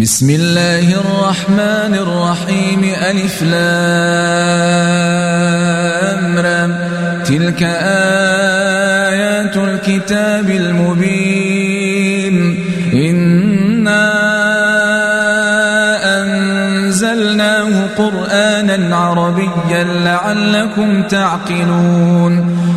بسم الله الرحمن الرحيم ألف لام تلك آيات الكتاب المبين. إنا أنزلناه قرآنا عربيا لعلكم تعقلون.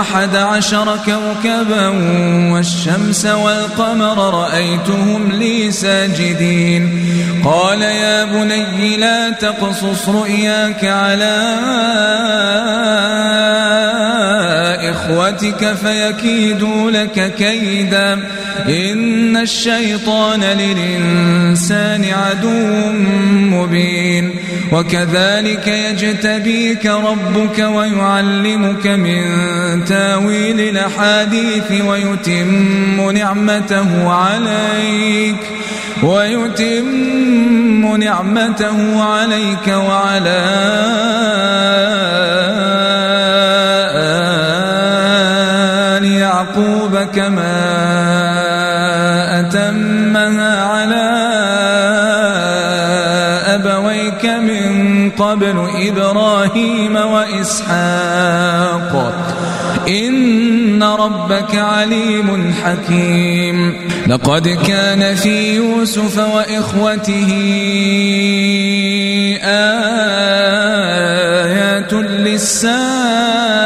أحد عشر كوكبا والشمس والقمر رأيتهم لي ساجدين. قال يا بني لا تقصص رؤياك على إخوتك فيكيدوا لك كيدا. إن الشيطان للإنسان عدو مبين. وكذلك يجتبيك ربك ويعلمك من تأويل الأحاديث ويتم نعمته عليك. ويتم نعمته عليك وعلى كما أتمها على أبويك من قبل إبراهيم وإسحاق. إن ربك عليم حكيم. لقد كان في يوسف وإخوته آيات للسائلين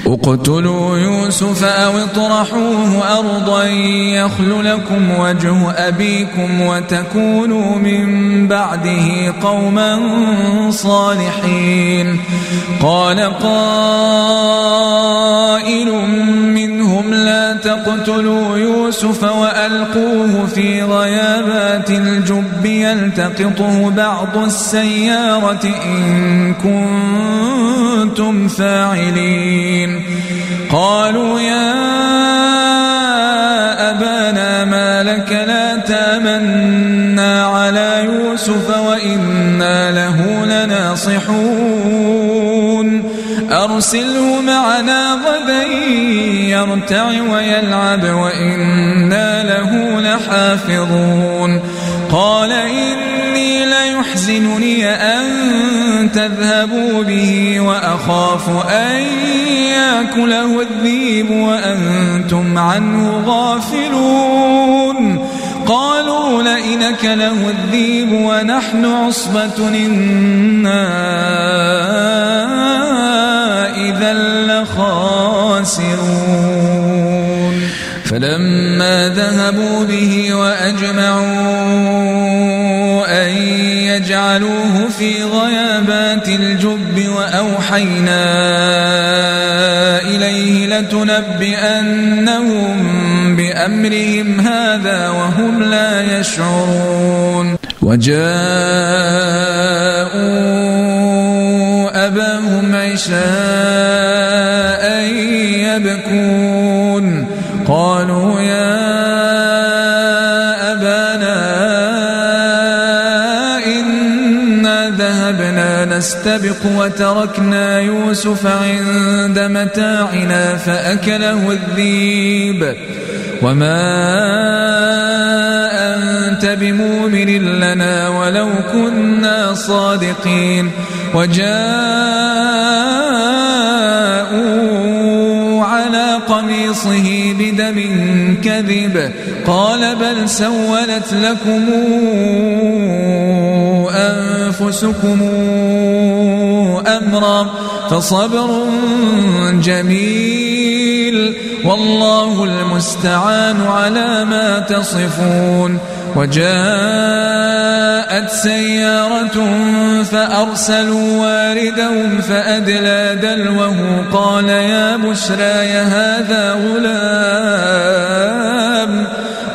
اقتلوا يوسف أو اطرحوه أرضا يخل لكم وجه أبيكم وتكونوا من بعده قوما صالحين. قال قائل منهم لا تقتلوا يوسف وألقوه في غيابات الجب يلتقطه بعض السيارة إن كنتم فاعلين. قالوا يا أبانا ما لك لا تامنا على يوسف وإنا له لناصحون. أرسله معنا غدا يرتع ويلعب وإنا له لحافظون. قال إني تذهبوا به وأخاف أن يأكله الذيب وأنتم عنه غافلون. قالوا لئنك له الذيب ونحن عصبة إنا إذا لخاسرون. فلما ذهبوا به وأجمعوا أن يجعلوه في غيابات الجب وأوحينا إليه لتنبئنهم بأمرهم هذا وهم لا يشعرون. وجاءوا أباهم عشاء يبكون. نستبق وتركنا يوسف عند متاعنا فأكله الذيب. وما أنت بمؤمن لنا ولو كنا صادقين. وجاءوا على قميصه بدم كذب. قال بل سولت لكم أنفسكم أمرا فصبر جميل والله المستعان على ما تصفون وجاءت سيارة فأرسلوا واردهم فأدلى دلوه قال يا بشرى هذا غلام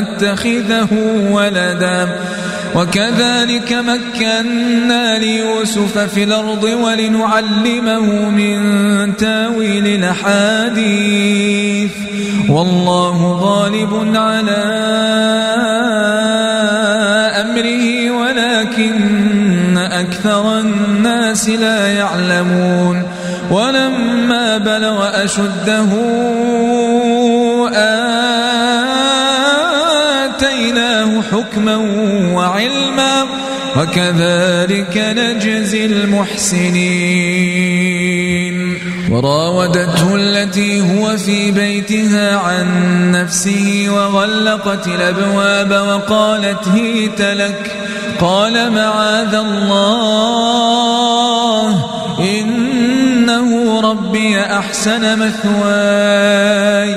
نتخذه ولدا. وكذلك مكنا ليوسف في الأرض ولنعلمه من تأويل الأحاديث. والله غالب على أمره ولكن أكثر الناس لا يعلمون. ولما بلغ أشده آتيناه حكما وعلما وكذلك نجزي المحسنين. وراودته التي هو في بيتها عن نفسه وغلقت الأبواب وقالت هيت لك. قال معاذ الله إنه ربي أحسن مثواي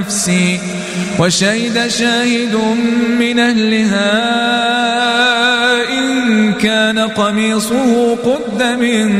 نفسي وشهد شاهد من أهلها إن كان قميصه قد من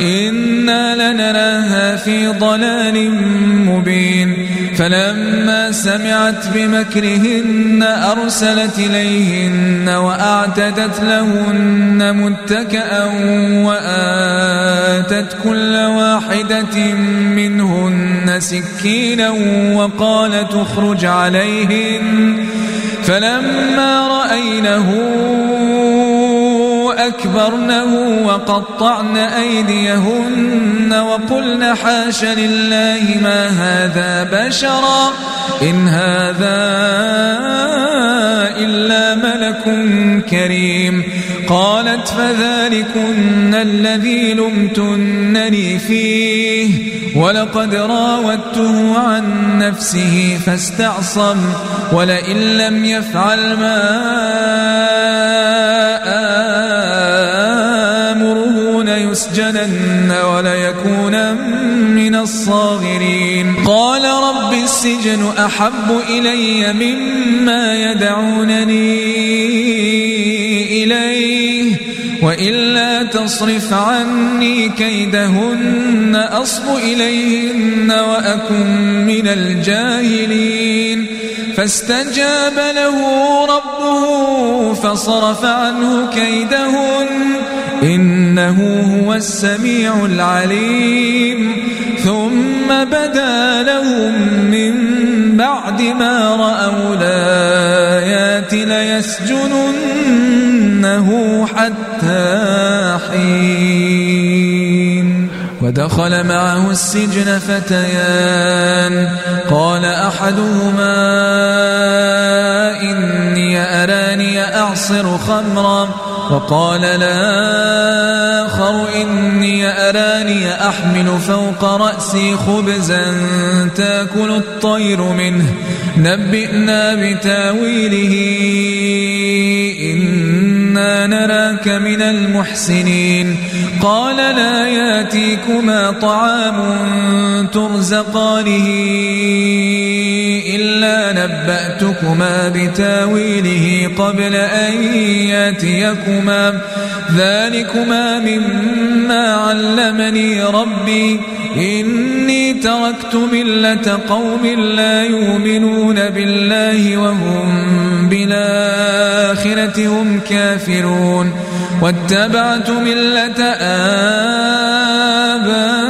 إنا لنراها في ضلال مبين فلما سمعت بمكرهن أرسلت إليهن وأعتدت لهن متكأ وآتت كل واحدة منهن سكينا وقال تخرج عليهن فلما رأينه أكبرنه وقطعن أيديهن وقلن حاش لله ما هذا بشرا إن هذا إلا ملك كريم قالت فذلكن الذي لمتنني فيه ولقد راودته عن نفسه فاستعصم ولئن لم يفعل ما آمره ليسجنن وليكون من الصاغرين. قال رب السجن أحب إلي مما يدعونني إليه وإلا تصرف عني كيدهن أصب إليهن وأكن من الجاهلين. فاستجاب له ربه فصرف عنه كيدهن إنه هو السميع العليم. ثم بدا لهم من بعد ما رأوا الآيات ليسجننه حتى حين. ودخل معه السجن فتيان. قال أحدهما إني أراني أعصر خمرا. وقال الآخر إني أراني أحمل فوق رأسي خبزا تأكل الطير منه. نبئنا بتأويله. إنا نراك من المحسنين. قال لا يأتيكما طعام ترزقانه. إلا نبأتكما بتاويله قبل أن ياتيكما. ذلكما مما علمني ربي. إني تركت ملة قوم لا يؤمنون بالله وهم بالآخرة هم كافرون. واتبعت ملة آبائي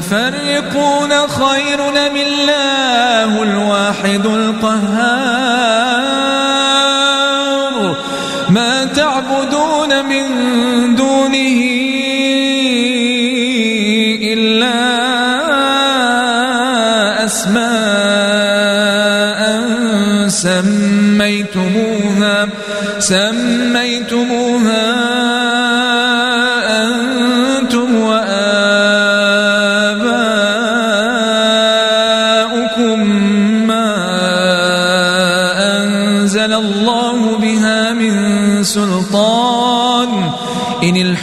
متفرقون خير من الله الواحد القهار؟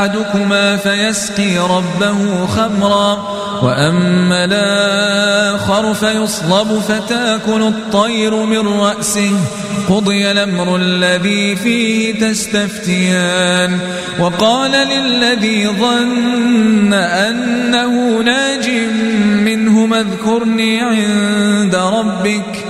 أحدكما فيسقي ربه خمرا وأما الآخر فيصلب فتاكل الطير من رأسه. قضي الأمر الذي فيه تستفتيان. وقال للذي ظن أنه ناج منهما اذكرني عند ربك.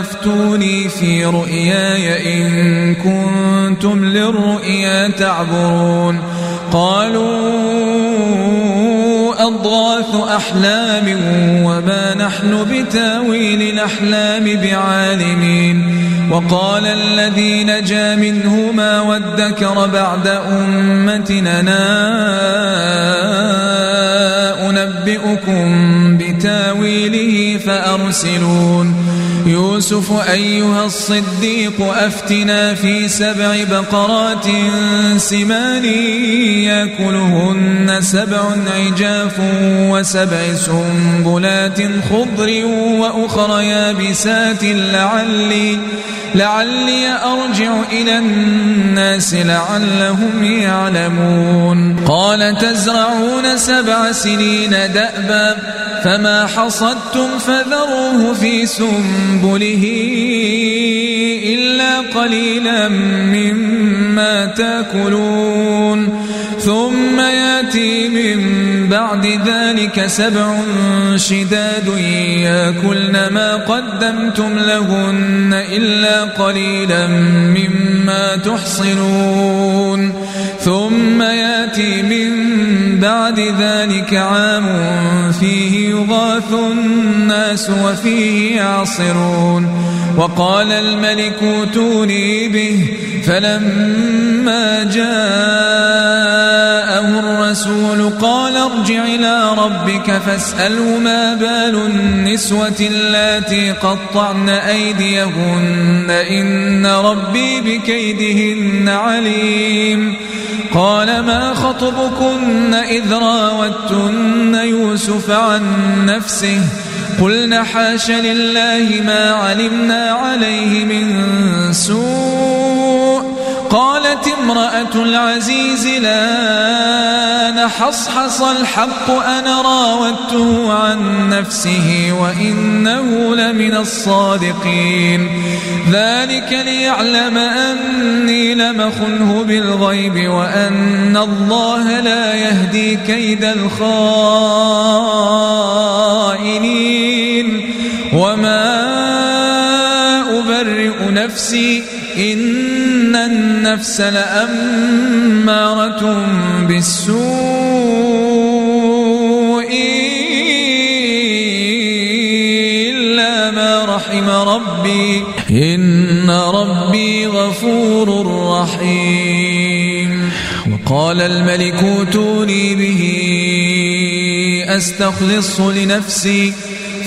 وافتوني في رؤياي إن كنتم للرؤيا تعبرون قالوا أضغاث أحلام وما نحن بتاويل الأحلام بعالمين وقال الذي نجا منهما وادكر بعد أمتنا أنبئكم بتاويله فأرسلون يوسف أيها الصديق أفتنا في سبع بقرات سمان يأكلهن سبع عجاف وسبع سنبلات خضر وأخر يابسات لعلي لعلي أرجع إلى الناس لعلهم يعلمون. قال تزرعون سبع سنين دأبا فما حصدتم فذروه في سنبله إلا قليلا مما تاكلون ثم ياتي من بعد ذلك سبع شداد ياكلن ما قدمتم لهن إلا قليلا مما تحصنون ثم ياتي من بعد ذلك عام فيه يغاث الناس وفيه يعصرون. وقال الملك اوتوني به فلما جاءه الرسول قال ارجع إلى ربك فاسأله ما بال النسوة اللاتي قطعن أيديهن إن ربي بكيدهن عليم. قال ما خطبكن إذ راوتن يوسف عن نفسه قلنا حاش لله ما علمنا عليه من سوء امرأة العزيز لا نحصحص الحق أنا راودته عن نفسه وإنه لمن الصادقين. ذلك ليعلم أني لمخنه بالغيب وأن الله لا يهدي كيد الخائنين. وما أبرئ نفسي إن النفس لأمارة بالسوء إلا ما رحم ربي. إن ربي غفور رحيم. وقال الملك أوتوني به أستخلص لنفسي.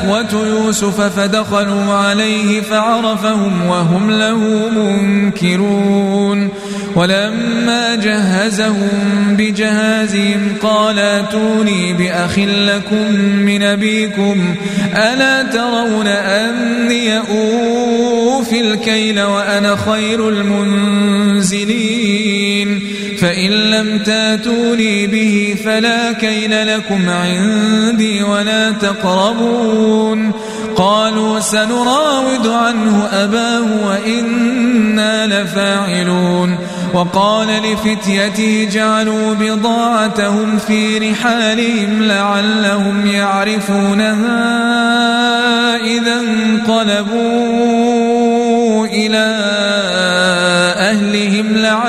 إخوة يوسف فدخلوا عليه فعرفهم وهم له منكرون ولما جهزهم بجهازهم قال اتوني بأخ لكم من أبيكم ألا ترون أني أوفي الكيل وأنا خير المنزلين فإن لم تاتوني به فلا كيل لكم عندي ولا تقربون. قالوا سنراود عنه أباه وإنا لفاعلون. وقال لفتيته جعلوا بضاعتهم في رحالهم لعلهم يعرفونها إذا انقلبوا إلى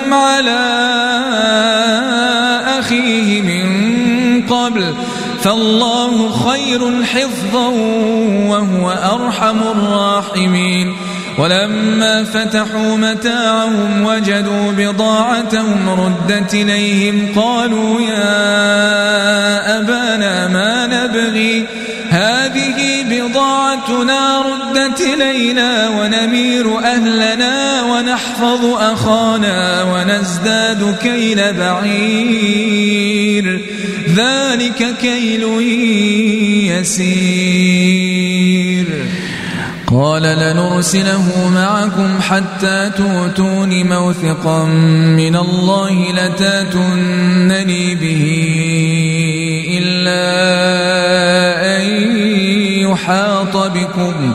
أمنتكم على أخيه من قبل فالله خير حفظا وهو أرحم الراحمين ولما فتحوا متاعهم وجدوا بضاعتهم ردت إليهم قالوا يا أبانا ما نبغي؟ هذه بضاعتنا ردت إلينا ونمير أهلنا ونحفظ أخانا ونزداد كيل بعير. ذلك كيل يسير. قال لنرسله معكم حتى توتون موثقا من الله لتاتونني به إلا أن يحاط بكم.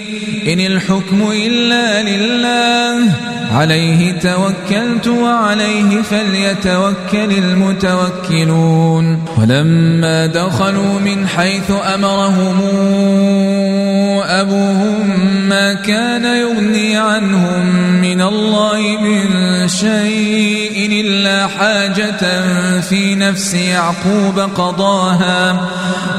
إن الحكم إلا لله عليه توكلت وعليه فليتوكل المتوكلون. ولما دخلوا من حيث أمرهم أبوهم ما كان يغني عنهم من الله من شيء إلا حاجة في نفس يعقوب قضاها.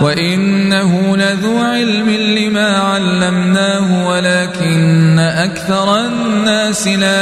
وإنه لذو علم لما علمناه ولكن أكثر الناس لا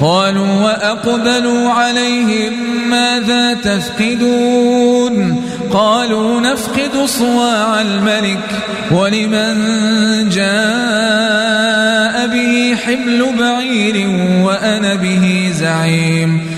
قالوا وأقبلوا عليهم ماذا تفقدون؟ قالوا نفقد صواع الملك ولمن جاء به حمل بعير وأنا به زعيم.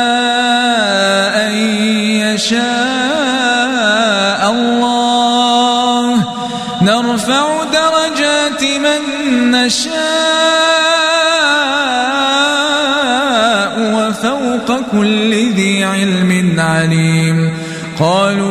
يشاء الله. نرفع درجات من نشاء وفوق كل ذي علم عليم. قالوا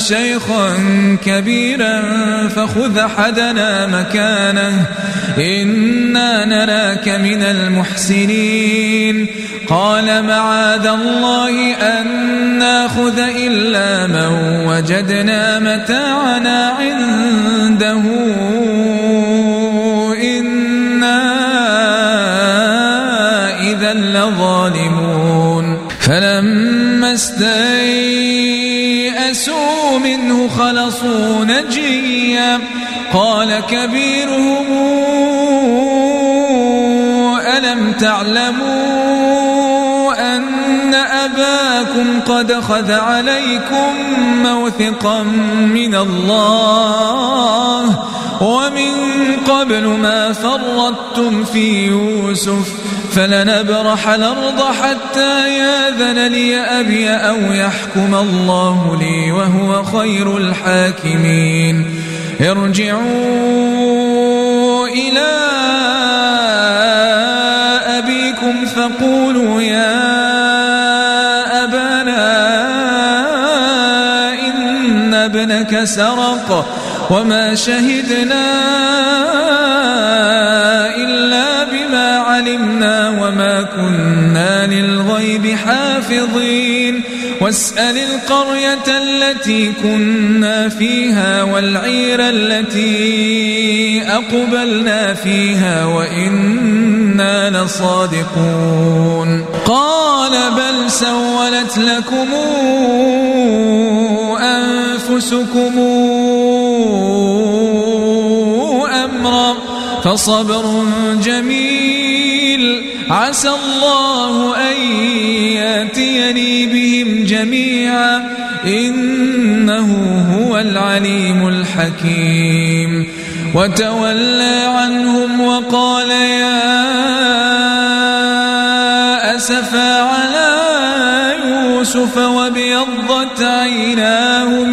شيخا كبيرا فخذ حدنا مكانه. إنا نراك من المحسنين. قال معاذ الله أن ناخذ إلا من وجدنا متاعنا عنده. إنا إذا لظالمون. فلما منه خلصوا نجيا قال كبيرهم تعلموا أن أباكم قد خذ عليكم موثقا من الله ومن قبل ما فرطتم في يوسف فلنبرح الأرض حتى ياذن لي أبي أو يحكم الله لي وهو خير الحاكمين. ارجعوا إلى أبيكم فقولوا يا أبانا إن ابنك سرق. وما شهدنا إلا بما علمنا وما كنا للغيب حافظين. واسأل القرية التي كنا فيها والعير التي أقبلنا فيها وإنا لصادقون. قال بل سولت لكم أنفسكم أمرا فصبر جميل عسى الله أن يأتيني بهم جميعا إنه هو العليم الحكيم وتولى عنهم وقال يا أسفا على يوسف وابيضت عيناه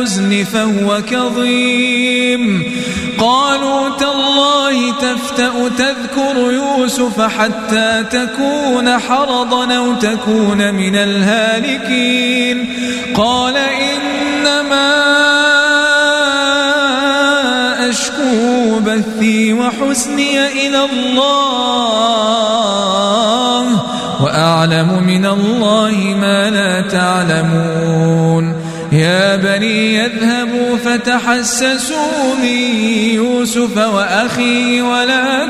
الحزن فهو كظيم. قالوا تالله تفتأ تذكر يوسف حتى تكون حرضا أو تكون من الهالكين. قال إنما أشكو بثي وحسني إلى الله وأعلم من الله ما لا تعلمون. يا بني يذهبوا فتحسسوا من يوسف وأخيه ولا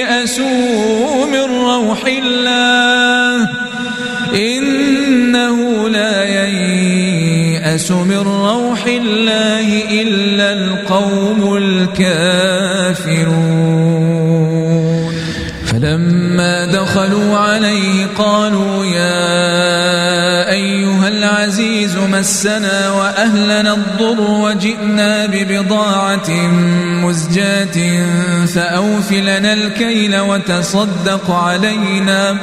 تيأسوا من روح الله. إنه لا ييأس من روح الله إلا القوم الكافرون. فلما دخلوا عليه قالوا يا العزيز مسنا وأهلنا الضر وجئنا ببضاعة مزجاة فأوف لنا الكيل وتصدق علينا.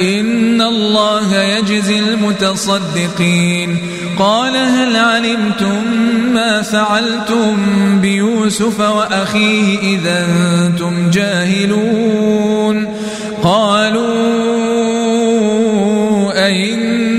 إن الله يجزي المتصدقين. قال هل علمتم ما فعلتم بيوسف وأخيه إذا أنتم جاهلون؟ قالوا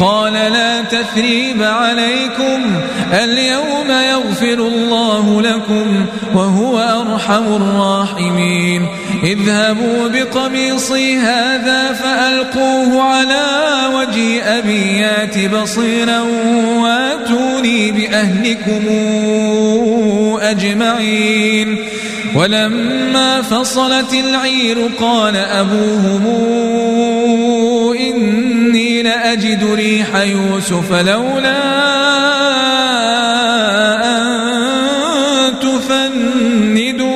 قال لا تثريب عليكم اليوم يغفر الله لكم وهو أرحم الراحمين. اذهبوا بقميصي هذا فألقوه على وجه أبي يات بصيرا وآتوني بأهلكم أجمعين. ولما فصلت العير قال أبوهم إني لأجد ريح يوسف لولا أن تفندون.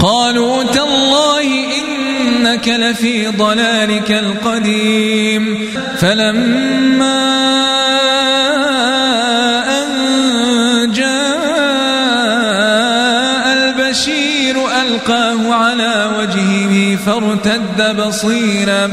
قالوا تالله إنك لفي ضلالك القديم. فلما أن جاء البشير ألقاه على وجهه فارتد بصيرا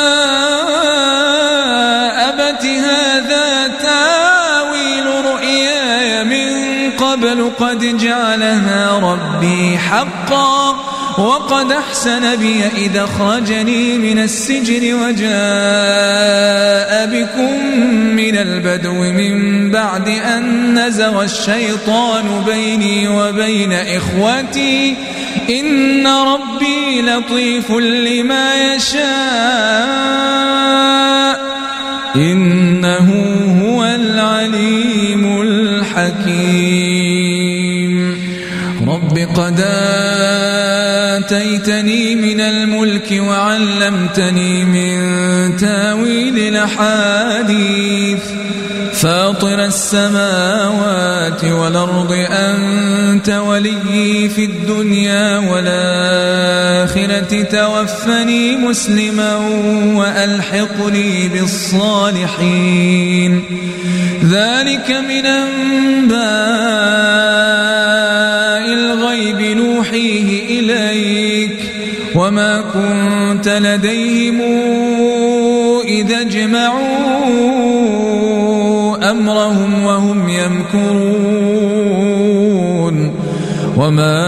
قد جعلها ربي حقا وقد أحسن بي إذا أخرجني من السجن وجاء بكم من البدو من بعد أن نزغ الشيطان بيني وبين إخوتي إن ربي لطيف لما يشاء إنه هو العليم قد آتيتني من الملك وعلمتني من تأويل الأحاديث. فاطر السماوات والأرض أنت ولي في الدنيا والآخرة توفني مسلما وألحقني بالصالحين. ذلك من أنباء وما كنت لديهم إذا اجمعوا أمرهم وهم يمكرون وما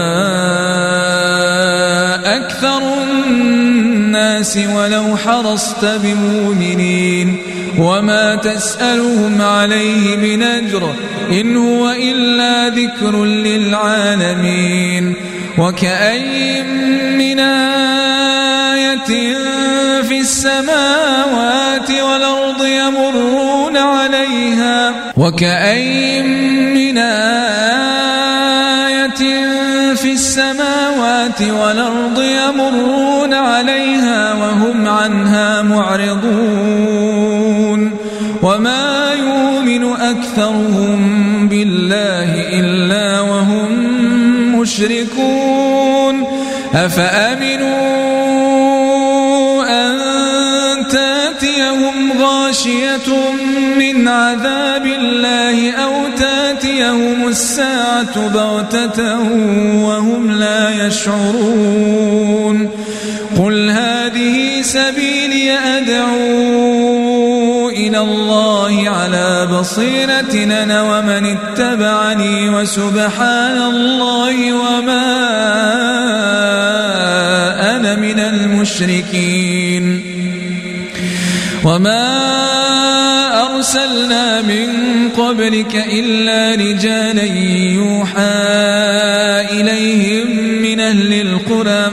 أكثر الناس ولو حرصت بمؤمنين وما تسألهم عليه من أجر إن هو إلا ذكر للعالمين وكأي من آية في السماوات والأرض يمرون عليها وكأي من آية في السماوات والأرض يمرون عليها وهم عنها معرضون وما يؤمن أكثرهم بالله إلا مشركون أفأمنوا أن تأتيهم غاشية من عذاب الله أو تأتيهم الساعة بغتة وهم لا يشعرون؟ قل هذه سبيلي بصيرة أنا ومن اتبعني وسبحان الله وما أنا من المشركين وما أرسلنا من قبلك إلا رجالا يوحى إليهم من أهل القرى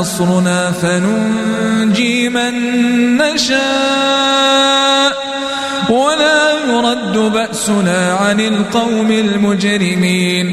نصرنا فننجي من نشاء. ولا يرد بأسنا عن القوم المجرمين.